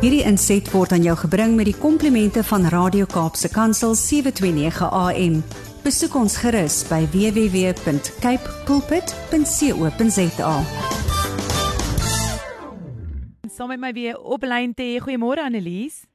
Hierdie inset word aan jou gebring met die komplimente van Radio Kaapse Kansel 729 AM. Besoek ons gerus by www.cape pulpit.co.za. Saam met my weer op lyn te. Goeiemôre Annelies.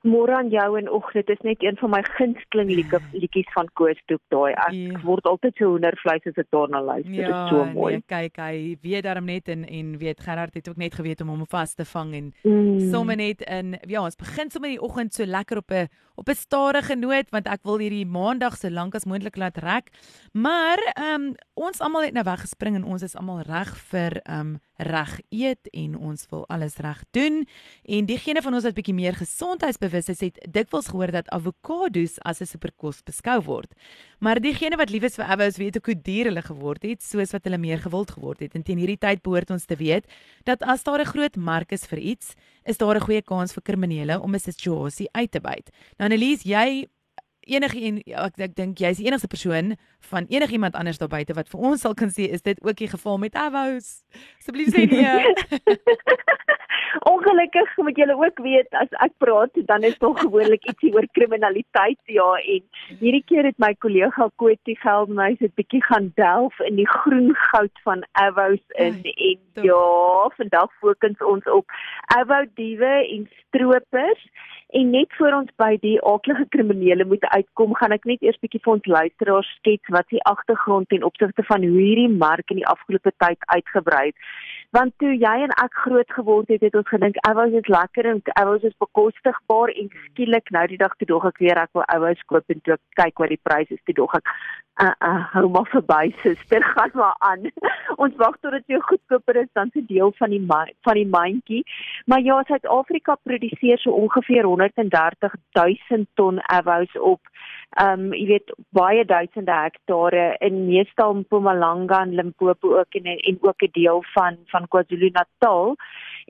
Môre aan jou en oek, dit is net een van my gunsteling liedjies van Koos Doek daai. Ek Ja. word altyd so hoendervleis as ek daarna luister. Dit is so mooi. Nee, kyk, hy weet daarom net en en weet Gerard het ook net geweet om hom vas te vang en Mm. sommer net in ja, ons begin sommer die oggend so lekker op 'n op 'n stadige noot want ek wil hierdie maandag so lank as moontlik laat rek. Maar ehm um, ons almal het nou weggespring en ons is almal reg vir ehm um, reg eet en ons wil alles reg doen. En diegene van ons wat bietjie meer gesondheidsbewus is, het dikwels gehoor dat avokado's as 'n superkos beskou word. Maar diegene wat lief is vir avos weet ook hoe duur hulle geword het, soos wat hulle meer gewild geword het. En teen hierdie tyd behoort ons te weet dat as daar 'n groot mark is vir iets, is daar 'n goeie kans vir kriminele om 'n situasie uit te byt. Nou Annelies, jy enige en ek, ek dink jy's die enigste persoon van enigiemand anders daar buite wat vir ons sal kan sê is dit ook die geval met avos. Asseblief sê nee. Ongelukkig moet julle ook weet as ek praat dan is daar gewoonlik ietsie oor kriminaliteit ja en hierdie keer het my kollega Koetie Geldmeis 'n bietjie gaan delf in die groen goud van avos in Ai, en tof. ja vandag fokus ons op avo diewe en stroopers En net voor ons by die aaklige kriminele moet uitkom, gaan ek net eers bietjie vir ons luisteraars skets wat die agtergrond ten opsigte van hoe hierdie mark in die afgelope tyd uitgebrei het. Want toe jy en ek groot geword het, het ons gedink ouers is lekker en ouers is bekostigbaar en skielik nou die dag toe dog ek weer ek wil ouers koop en toe kyk wat die pryse is, toe dog ek uh uh hou maar verby suster, gaan maar aan. ons wag tot dit weer goedkoper is dan se deel van die van die mandjie. Maar ja, Suid-Afrika produseer so ongeveer 130 000 ton avos op um, jy weet baie duisende hektare in meestal Mpumalanga en Limpopo ook en en ook 'n deel van van KwaZulu-Natal.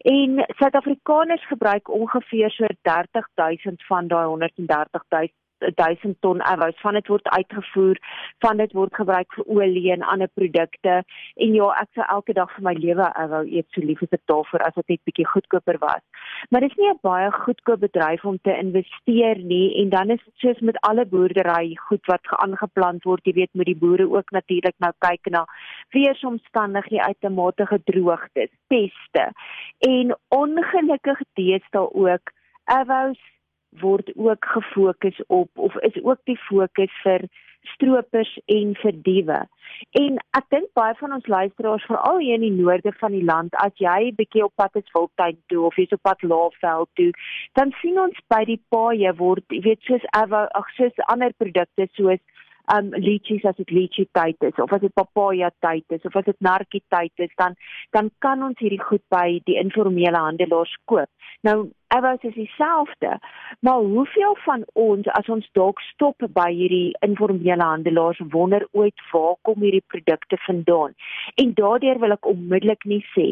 En Suid-Afrikaners gebruik ongeveer so 30 000 van daai 130 000 1000 ton avos van dit word uitgevoer van dit word gebruik vir olie en ander produkte. En ja ek sou elke dag vir my lewe avou eet so lief as ek daarvoor as dit net bietjie goedkoper was. Maar dit is nie 'n baie goedkoop bedryf om te investeer nie en dan is dit soos met alle boerdery goed wat aangeplant word. Jy weet moet die boere ook natuurlik nou kyk na weeromstandighede uitematige droogtes peste en ongelukkig deesdae ook avous word ook gefokus op of is ook die fokus vir stroopers en vir diewe. En ek dink baie van ons luisteraars veral hier in die noorde van die land, as jy bietjie op pad is Wildtuin toe of jy's op pad Laagveld toe, dan sien ons by die paaie word, jy weet soos ag soos ander produkte soos um lychees as dit lychee tyd is of as dit papaja tyd is of as dit narkie tyd is dan dan kan ons hierdie goed by die informele handelaars koop. Nou avos is dieselfde, maar hoeveel van ons as ons dalk stop by hierdie informele handelaars wonder ooit waar kom hierdie produkte vandaan? En daardeur wil ek onmiddellik nie sê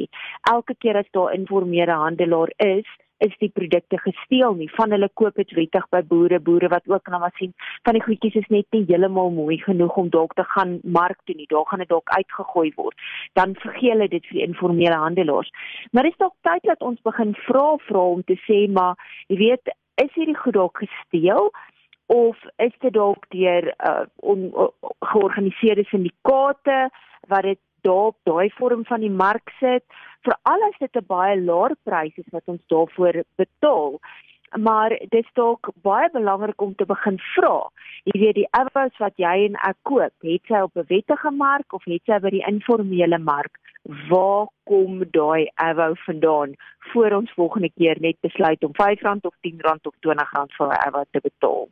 elke keer as daar informele handelaar is is die produkte gesteel nie. Van hulle koop dit wettig by boere boere wat ook nou maar sien van die goedjies is net nie heeltemal mooi genoeg om dalk te gaan mark toe nie. Daar gaan dit dalk uitgegooi word. Dan vergee hulle dit vir die informele handelaars. Maar is dalk tyd dat ons begin vra vra om te sê maar jy weet is hierdie goed dalk gesteel of is dit dalk deur uh, on, uh, georganiseerde sindikate wat dit daar op daai vorm van die mark sit veral as dit 'n baie laer prys is wat ons daarvoor betaal. Maar dit is dalk baie belangrik om te begin vra. Jy weet die avos wat jy en ek koop het sy op 'n wettige mark of het sy by die informele mark? Waar kom daai avo vandaan voor ons volgende keer net besluit om R5 of R10 of R20 vir 'n avo te betaal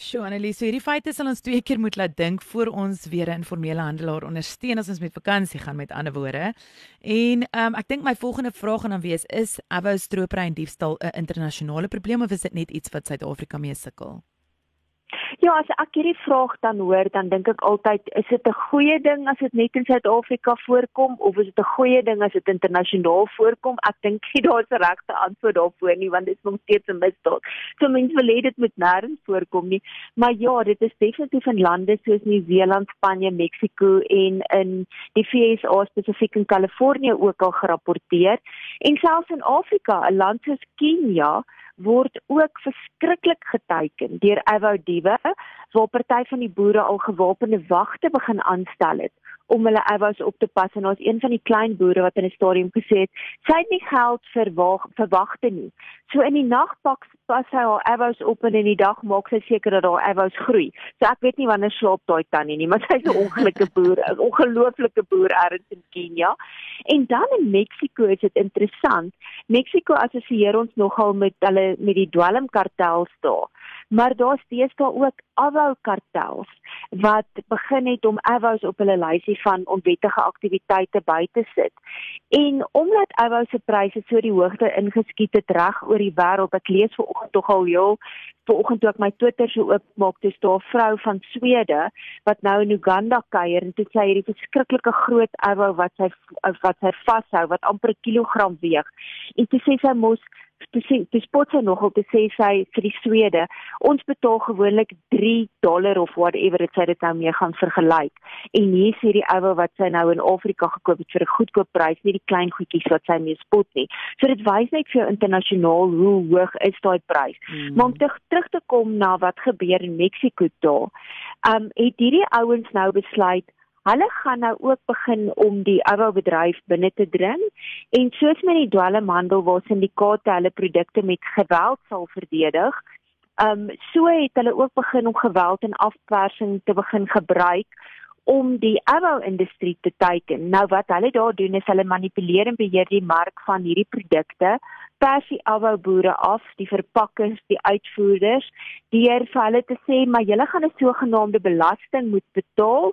Sjoe Annelies, so hierdie feite sal ons twee keer moet laat dink voor ons weer 'n informele handelaar ondersteun as ons met vakansie gaan met ander woorde. En um, ek dink my volgende vraag gaan dan wees is avo stropery en diefstal 'n internasionale probleem of is dit net iets wat Suid-Afrika mee sukkel? Ja, as ek hierdie vraag dan hoor, dan dink ek altyd, is dit 'n goeie ding as dit net in Suid-Afrika voorkom of is dit 'n goeie ding as dit internasionaal voorkom? Ek dink nie daar's 'n regte antwoord daarvoor nie, want dit is nog steeds 'n misdaad. So mense wil hê dit moet nêrens voorkom nie. Maar ja, dit is definitief in lande soos Nieu-Seeland, Spanje, Mexiko en in die VSA spesifiek in Kalifornië ook al gerapporteer. En selfs in Afrika, 'n land soos Kenia, word ook verskriklik geteiken deur avowdiewe waar party van die boere al gewapende wagte begin aanstel het om hulle eiwys op te pas en ons een van die klein boere wat in 'n stadium gesê het sy het nie geld vir wag verwagte nie. So in die nag pak pas hy haar eiwys op en in die dag maak sy seker dat haar eiwys groei. So ek weet nie wanneer slaap daai tannie nie, maar sy's 'n ongelukkige boer, 'n ongelooflike boer ergens in Kenia. En dan in Mexiko is dit interessant. Mexiko assosieer ons nogal met hulle met die dwelmkartels daar maar daar's deesdae ook avou kartels wat begin het om avous op hulle lysie van onwettige aktiwiteite by te sit. En omdat avou se pryse so die hoogte ingeskiet het reg oor die wêreld, ek lees vanoggend tog al heel vanoggend toe ek my Twitter so oopmaak, dis daar 'n vrou van Swede wat nou in Uganda kuier en dit sê hierdie verskriklike groot avou wat sy wat sy vashou wat amper 'n kilogram weeg. En dit sê sy mos te sê te spot sy nogal te sê sy vir die Swede ons betaal gewoonlik 3 dollar of whatever dit sê dit nou mee gaan vergelyk. En hier sê die ouwe wat sy nou in Afrika gekoop het vir 'n goedkoop prys nie die klein goedjies wat sy mee spot nie. So dit wys net vir jou internasionaal hoe hoog is daai prys mm. maar om te, terug te kom na wat gebeur in Mexiko daar um, het hierdie ouens nou besluit Hulle gaan nou ook begin om die ouebedryf binne te dring en soos met die dwelmhandel waar syndikaate hulle produkte met geweld sal verdedig. Um so het hulle ook begin om geweld en afpersing te begin gebruik om die ouo-industrie te teiken. Nou wat hulle daar doen is hulle manipuleer en beheer die mark van hierdie produkte pers die ouo boere af, die verpakkers, die uitvoerders, deur vir hulle te sê maar julle gaan 'n sogenaamde belasting moet betaal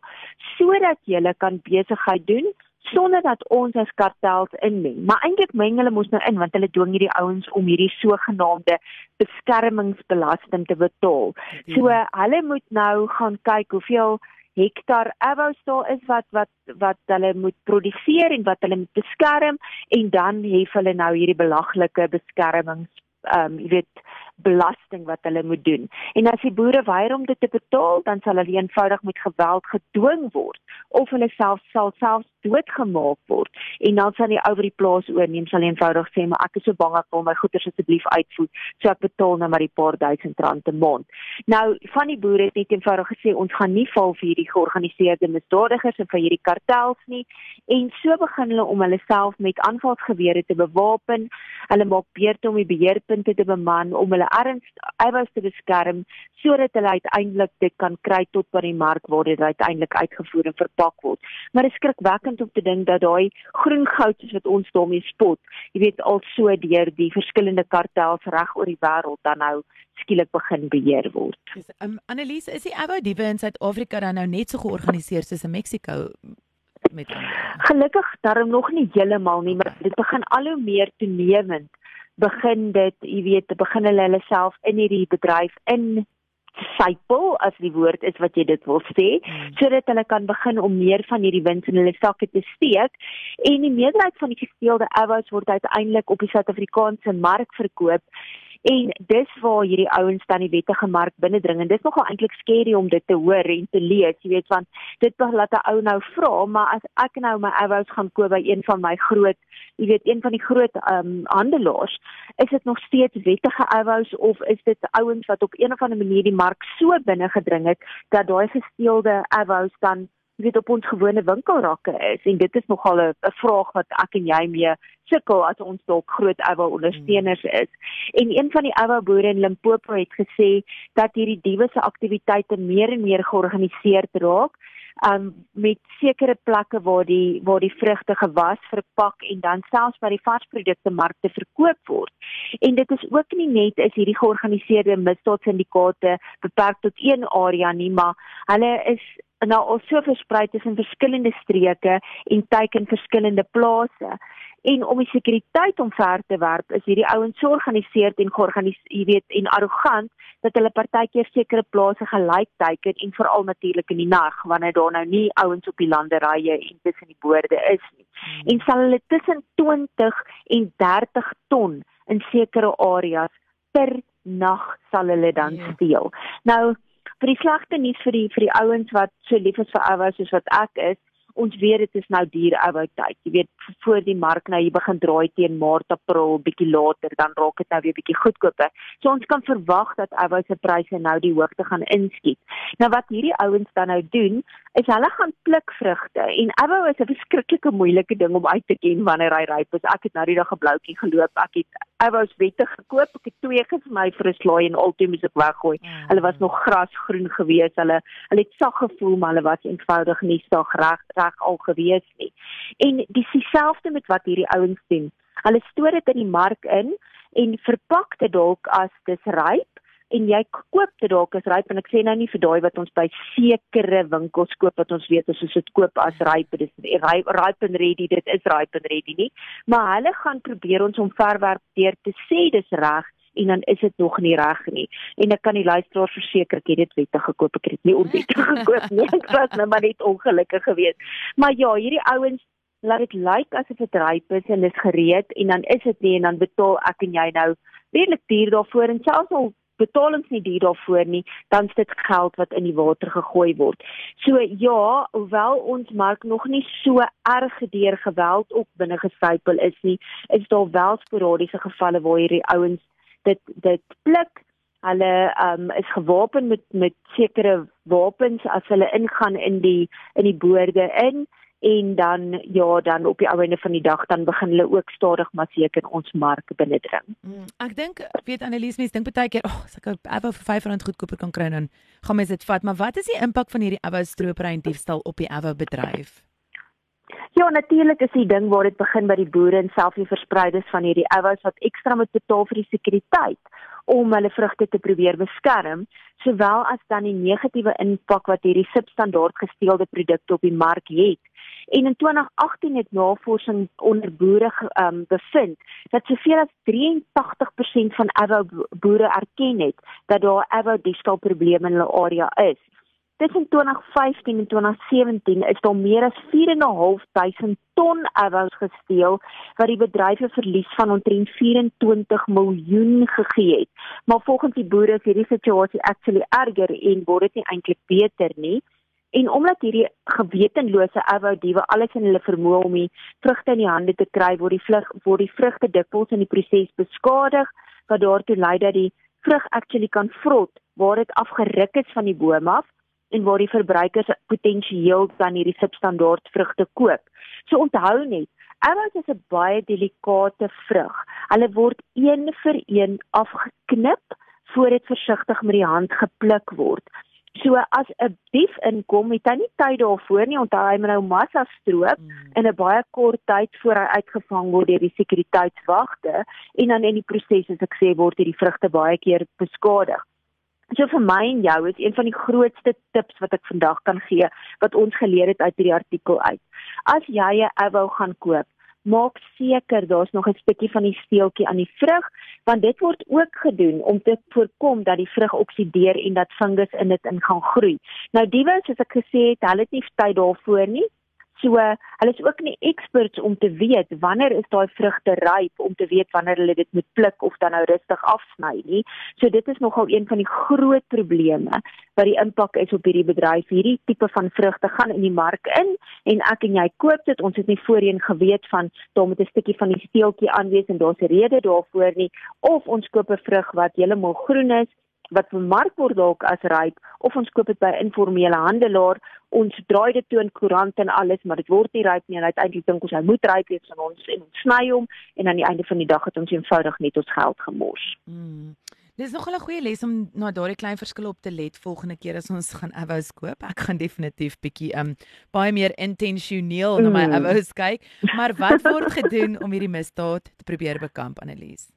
sodat julle kan besigheid doen sonder dat ons as kartels inmeng. Maar eintlik meng hulle mos nou in want hulle dwing hierdie ouens om hierdie sogenaamde beskermingsbelasting te betaal. So hulle moet nou gaan kyk hoeveel hektar avos daar is wat wat wat hulle moet produseer en wat hulle moet beskerm en dan hef hulle nou hierdie belaglike beskermings ehm um, jy weet belasting wat hulle moet doen. En as die boere weier om dit te betaal, dan sal hulle eenvoudig met geweld gedwing word of hulle self sal selfs doodgemaak word. En dan sal die ou by die plaas oorneem sal eenvoudig sê, "Maar ek is so bang ek wil my goeder asseblief uitvoer, so ek betaal nou maar die paar duisend rand per maand." Nou, van die boere het net eenvoudig gesê, "Ons gaan nie val vir hierdie georganiseerde misdadigers en vir hierdie kartels nie." En so begin hulle om hulle self met aanvalsgewere te bewapen. Hulle maak beurte om die beheerpunte te beman om hulle erns eiwys te beskerm sodat hulle uiteindelik dit kan kry tot by die mark waar dit uiteindelik uitgevoer en verpak word. Maar dit is skrikwekkend om te dink dat daai groen goud soos wat ons daarmee spot, jy weet al so deur die verskillende kartels reg oor die wêreld dan nou skielik begin beheer word. Dis um, Annelies, is die Abo Diewe in Suid-Afrika dan nou net so georganiseer soos in Mexiko? met Gelukkig daarom nog nie heeltemal nie, maar dit begin al hoe meer toenemend begin dit, jy weet, begin hulle hulle self in hierdie bedryf in sypel as die woord is wat jy dit wil sê hmm. sodat hulle kan begin om meer van hierdie wins in hulle sakke te steek en die meerderheid van die gesteelde avos word uiteindelik op die Suid-Afrikaanse mark verkoop En dis waar hierdie ouens dan die wettige mark binnendring. En dit is nogal eintlik skerry om dit te hoor en te lees, jy weet want dit laat 'n ou nou vra, maar as ek nou my avos gaan koop by een van my groot, jy weet een van die groot ehm um, handelaars, is dit nog steeds wettige avos of is dit ouens wat op een of ander manier die mark so binne gedring het dat daai gesteelde avos dan weet op ons gewone winkelrakke is en dit is nogal 'n vraag wat ek en jy mee sukkel as ons dalk groot ouwe ondersteuners hmm. is. En een van die ouwe boere in Limpopo het gesê dat hierdie diewe se aktiwiteite meer en meer georganiseer raak um met sekere plekke waar die waar die vrugte gewas, verpak en dan selfs by die varsprodukte markte verkoop word. En dit is ook nie net is hierdie georganiseerde misdaadsyndikaate beperk tot een area nie, maar hulle is nou al so versprei tussen verskillende streke en teiken verskillende plase. En om die sekuriteit omver te werp, is hierdie ouens so georganiseer en georganiseer, jy weet, en arrogant dat hulle partykeer sekere plase gelyk teiken en veral natuurlik in die nag wanneer daar nou nie ouens op die landerye en tussen die boorde is nie. Hmm. En sal hulle tussen 20 en 30 ton in sekere areas per nag sal hulle dan. Ja. steel. Nou vir die slegte nuus vir die vir die ouens wat so lief is vir ouers soos wat ek is, ons weet dit is nou duur ou tyd. Jy weet voor die mark nou hier begin draai teen Maart, April, bietjie later, dan raak dit nou weer bietjie goedkoper. So ons kan verwag dat ou se pryse nou die hoogte gaan inskiet. Nou wat hierdie ouens dan nou doen, is hulle gaan pluk vrugte en ou is 'n verskriklike moeilike ding om uit te ken wanneer hy ryp is. Ek het nou die dag 'n bloukie geloop. Ek het ou's wette gekoop. Ek het twee gesmy vir 'n slaai en altyd moet ek weggooi. Mm. Hulle was nog grasgroen gewees. Hulle hulle het sag gevoel, maar hulle was eenvoudig nie staag reg reg al gewees nie. En dis dieselfde met wat hierdie ouens doen. Hulle stoor dit in die mark in en verpak dit dalk as dis ryp en jy koop dit dalk as ryp en ek sê nou nie vir daai wat ons by sekere winkels koop wat ons weet as ons dit koop as ryp dis ryp ryp and ready dit is ryp and ready nie. Maar hulle gaan probeer ons om verwerp deur te sê dis reg en dan is dit nog nie reg nie. En ek kan die luisteraar verseker ek het dit wettig gekoop ek het dit nie onwettig gekoop nie. Ek was nou maar net ongelukkig geweest. Maar ja hierdie ouens laat dit lyk asof dit ryp is en dis gereed en dan is dit nie en dan betaal ek en jy nou redelik duur daarvoor en selfs al betalings nie duur daarvoor nie, dan is dit geld wat in die water gegooi word. So ja, hoewel ons mark nog nie so erg deur geweld op binne gesypel is nie, is daar wel sporadiese gevalle waar hierdie ouens dit dit pluk hulle um, is gewapen met met sekere wapens as hulle ingaan in die in die boorde in en dan ja dan op die einde van die dag dan begin hulle ook stadig maar seker ons mark binnendring. Mm, ek dink weet Annelies mense dink baie keer ag oh, as ek 'n Avo vir R500 goedkoper kan kry dan gaan mense dit vat maar wat is die impak van hierdie Avo stropery en diefstal op die Avo bedryf? Ja natuurlik is die ding waar dit begin by die boere en self die verspreiders van hierdie Avos wat ekstra moet betaal vir die sekuriteit om hulle vrugte te probeer beskerm sowel as dan die negatiewe impak wat hierdie substandaard gesteelde produkte op die mark het. En in 2018 het navorsing onder boere um, bevind dat soveel as 83% van avo boere erken het dat daar avo diefstal probleme in hulle area is. Tussen 2015 en 2017 is daar meer as 4.500 ton avos gesteel wat die bedrywe verlies van omtrent 24 miljoen gegee het. Maar volgens die boere is hierdie situasie actually erger en word dit nie eintlik beter nie. En omdat hierdie gewetenlose avou-diewe alles in hulle vermoë om die vrugte in die hande te kry, word die vlug word die vrugte dikwels in die proses beskadig wat daartoe lei dat die vrug actually kan vrot waar dit afgeruk is van die boom af en waar die verbruikers potensieel dan hierdie substandaard vrugte koop. So onthou net, avous is 'n baie delikate vrug. Hulle word een vir een afgeknip voor dit versigtig met die hand gepluk word. So as 'n dief inkom, het hy nie tyd daarvoor nie, onthou hy moet nou massa stroop mm. in 'n baie kort tyd voor hy uitgevang word deur die sekuriteitswagte en dan in die proses as ek sê word hierdie vrugte baie keer beskadig. So vir my en jou is een van die grootste tips wat ek vandag kan gee wat ons geleer het uit hierdie artikel uit. As jy 'n avou gaan koop, maak seker daar's nog 'n stukkie van die steeltjie aan die vrug want dit word ook gedoen om te voorkom dat die vrug oksideer en dat fungus in dit in gaan groei. Nou diewe soos ek gesê het, hulle het nie tyd daarvoor nie. So hulle is ook nie experts om te weet wanneer is daai vrugte ryp om te weet wanneer hulle dit moet pluk of dan nou rustig afsny nie. So dit is nogal een van die groot probleme wat die impak is op hierdie bedryf. Hierdie tipe van vrugte gaan in die mark in en ek en jy koop dit. Ons het nie voorheen geweet van daar moet 'n stukkie van die steeltjie aanwees en daar's 'n rede daarvoor nie of ons koop 'n vrug wat heeltemal groen is wat vermark word dalk as ryp of ons koop dit by informele handelaar ons draai dit toe in koerant en alles maar dit word nie ryp nie en uiteindelik dink ons hy moet ryp wees van ons en ons sny hom en aan die einde van die dag het ons eenvoudig net ons geld gemors. Mm. Dis nog 'n goeie les om na daardie klein verskille op te let volgende keer as ons gaan avos koop. Ek gaan definitief bietjie um baie meer intentioneel na my mm. avos kyk. Maar wat word gedoen om hierdie misdaad te probeer bekamp, Annelies?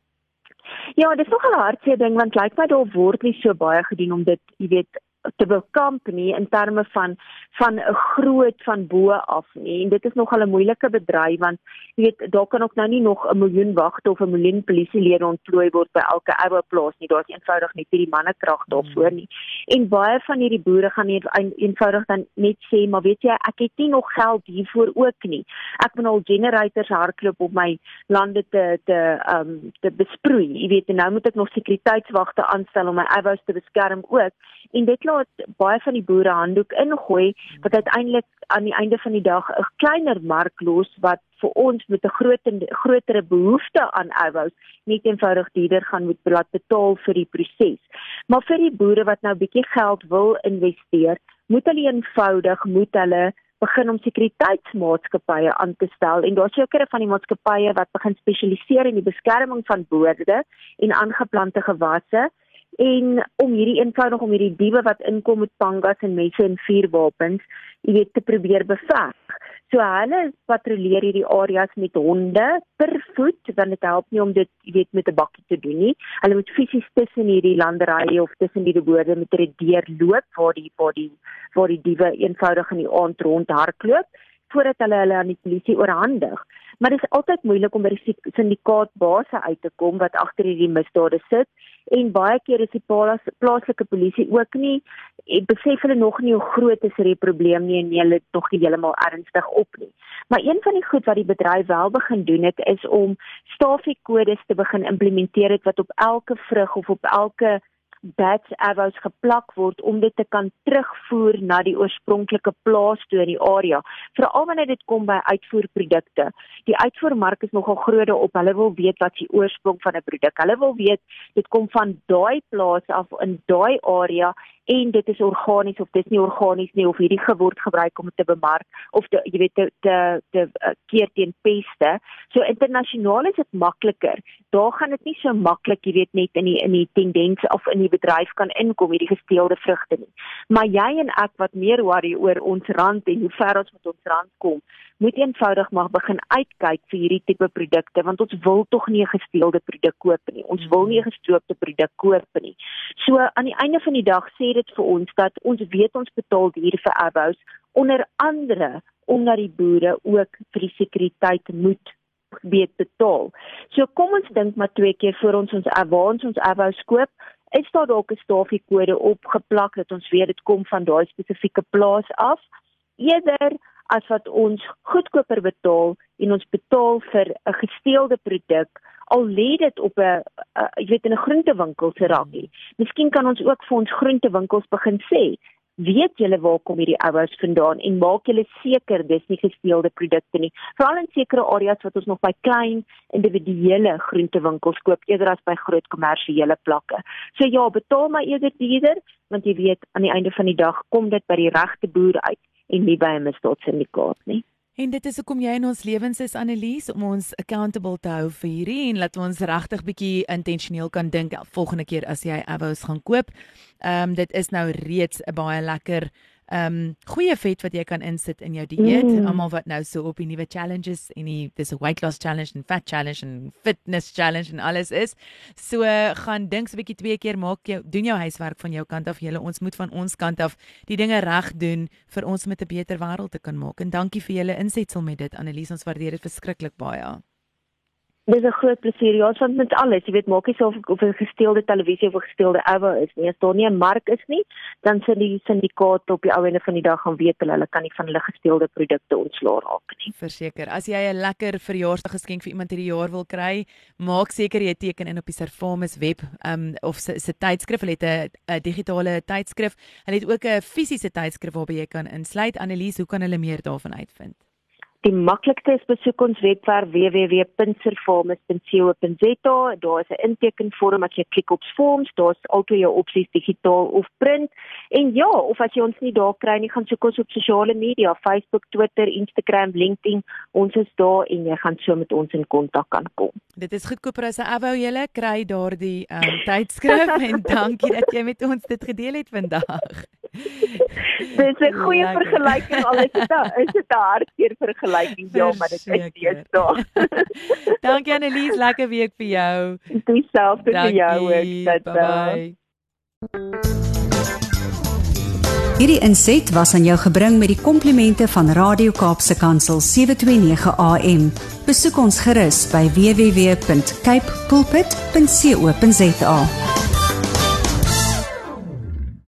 Ja, dis nog 'n hartseer ding want lyk my daar word nie so baie gedoen om dit, jy weet, te bekamp nie in terme van van 'n groot van bo af nie. En dit is nogal 'n moeilike bedryf want jy weet daar kan ook nou nie nog 'n miljoen wagte of 'n miljoen polisielede ontplooi word by elke ou plaas nie. Daar's eenvoudig net nie die mannekrag daarvoor nie. En baie van hierdie boere gaan net een, eenvoudig dan net sê maar weet jy ek het nie nog geld hiervoor ook nie. Ek moet al generators hardloop op my lande te te um te besproei. Jy weet en nou moet ek nog sekuriteitswagte aanstel om my eiwys te beskerm ook. En dit laat baie van die boere handdoek ingooi wat uiteindelik aan die einde van die dag 'n kleiner mark los wat vir ons met 'n groter groter behoefte aan eiwys nie eenvoudig duurder gaan moet laat betaal vir die proses. Maar vir die boere wat nou bietjie geld wil investeer, moet hulle eenvoudig moet hulle begin om sekuriteitsmaatskappye aan te stel en daar's sekere van die maatskappye wat begin spesialiseer in die beskerming van boorde en aangeplante gewasse en om hierdie eenvoudig om hierdie diewe wat inkom met pangas en messe en vuurwapens, jy weet te probeer beveg. So hulle patrolleer hierdie areas met honde per voet, want dit help nie om dit jy weet met 'n bakkie te doen nie. Hulle moet fisies tussen hierdie landerye of tussen die boorde met 'n deur loop waar die waar die waar die diewe eenvoudig in die aand rondhardloop voordat hulle hulle aan die polisie oorhandig. Maar dit is altyd moeilik om by die syndikaatbase uit te kom wat agter hierdie misdade sit en baie keer is die plaaslike polisie ook nie en besef hulle nog nie hoe groot is hierdie probleem nie en hulle tog heeltemal ernstig op nie. Maar een van die goed wat die bedryf wel begin doen het is om stafiekodes te begin implementeer het wat op elke vrug of op elke batch arrows geplak word om dit te kan terugvoer na die oorspronklike plaas toe in die area. Veral wanneer dit kom by uitvoerprodukte. Die uitvoermark is nogal groot op. Hulle wil weet wat die oorsprong van 'n produk. Hulle wil weet dit kom van daai plaas af in daai area en dit is organies of dit is nie organies nie of hierdie geword gebruik om te bemark of te, jy weet te te, te uh, keer teen peste. So internasionaal is dit makliker. Daar gaan dit nie so maklik, jy weet net in die in die tendens of in die bedryf kan inkom hierdie gesteelde vrugte nie. Maar jy en ek wat meer worry oor ons rand en hoe ver ons met ons rand kom, moet eenvoudig maar begin uitkyk vir hierdie tipe produkte want ons wil tog nie 'n gesteelde produk koop nie. Ons wil nie 'n gestroopte produk koop nie. So aan die einde van die dag sê dit vir ons dat ons weet ons betaal duur vir abous onder andere omdat die boere ook vir die sekuriteit moet weet betaal. So kom ons dink maar twee keer voor ons ons avans ons abous koop. Is daar dalk 'n stafiekode opgeplak dat ons weet dit kom van daai spesifieke plaas af? Eerder as wat ons goedkoper betaal en ons betaal vir 'n gesteelde produk al lê dit op 'n jy weet in 'n groentewinkel se rakkie. Miskien kan ons ook vir ons groentewinkels begin sê, weet julle waar kom hierdie ouers vandaan en maak julle seker dis nie gesteelde produkte nie. Veral in sekere areas wat ons nog by klein individuele groentewinkels koop eerder as by groot kommersiële plekke. So ja, betaal maar eerder duurder want jy weet aan die einde van die dag kom dit by die regte boer uit en nie by 'n misdaadsyndikaat nie. En dit is hoekom jy in ons lewens is Annelies om ons accountable te hou vir hierdie en laat ons regtig bietjie intentioneel kan dink volgende keer as jy avos gaan koop. Ehm um, dit is nou reeds 'n baie lekker ehm um, goeie vet wat jy kan insit in jou dieet. Mm. Almal wat nou so op die nuwe challenges en die dis 'n weight loss challenge en fat challenge en fitness challenge en alles is. So gaan dink so 'n bietjie twee keer maak jou doen jou huiswerk van jou kant af. Julle ons moet van ons kant af die dinge reg doen vir ons met 'n beter wêreld te kan maak. En dankie vir julle insetsel met dit Annelies. Ons waardeer dit verskriklik baie. Dis 'n groot plesier. Ja, want met alles, jy weet, maak nie saak of 'n gesteelde televisie of 'n gesteelde ewe is nie. As daar nie 'n mark is nie, dan sal die syndikaat op die ou ende van die dag gaan weet hulle kan nie van hulle gesteelde produkte ontslaa raak nie. Verseker. As jy 'n lekker verjaarsdag geskenk vir iemand hierdie jaar wil kry, maak seker jy teken in op die Servamus web um of se se tydskrif. Hulle het 'n digitale tydskrif. Hulle het ook 'n fisiese tydskrif waarby jy kan insluit. Annelies, hoe kan hulle meer daarvan uitvind? Die maklikste is besoek ons webwerf www.servamus.co.za. Daar is 'n intekenvorm as jy klik op forms, daar's altyd jou opsies digitaal of print. En ja, of as jy ons nie daar kry nie, gaan soek ons op sosiale media, Facebook, Twitter, Instagram, LinkedIn. Ons is daar en jy gaan so met ons in kontak kan kom. Dit is goedkoper as 'n abo julle kry daardie um, tydskrif en dankie dat jy met ons dit gedeel het vandag. Dit is 'n goeie vergelyking al is dit is dit 'n hartseer vergelyking ja maar dit is steeds daar. Dankie Annelies, lekker week vir jou. Dieselfde vir jou ook. Bye. Hierdie inset was aan jou gebring met die komplimente van Radio Kaapse Kansel 729 AM. Besoek ons gerus by www.cape pulpit.co.za.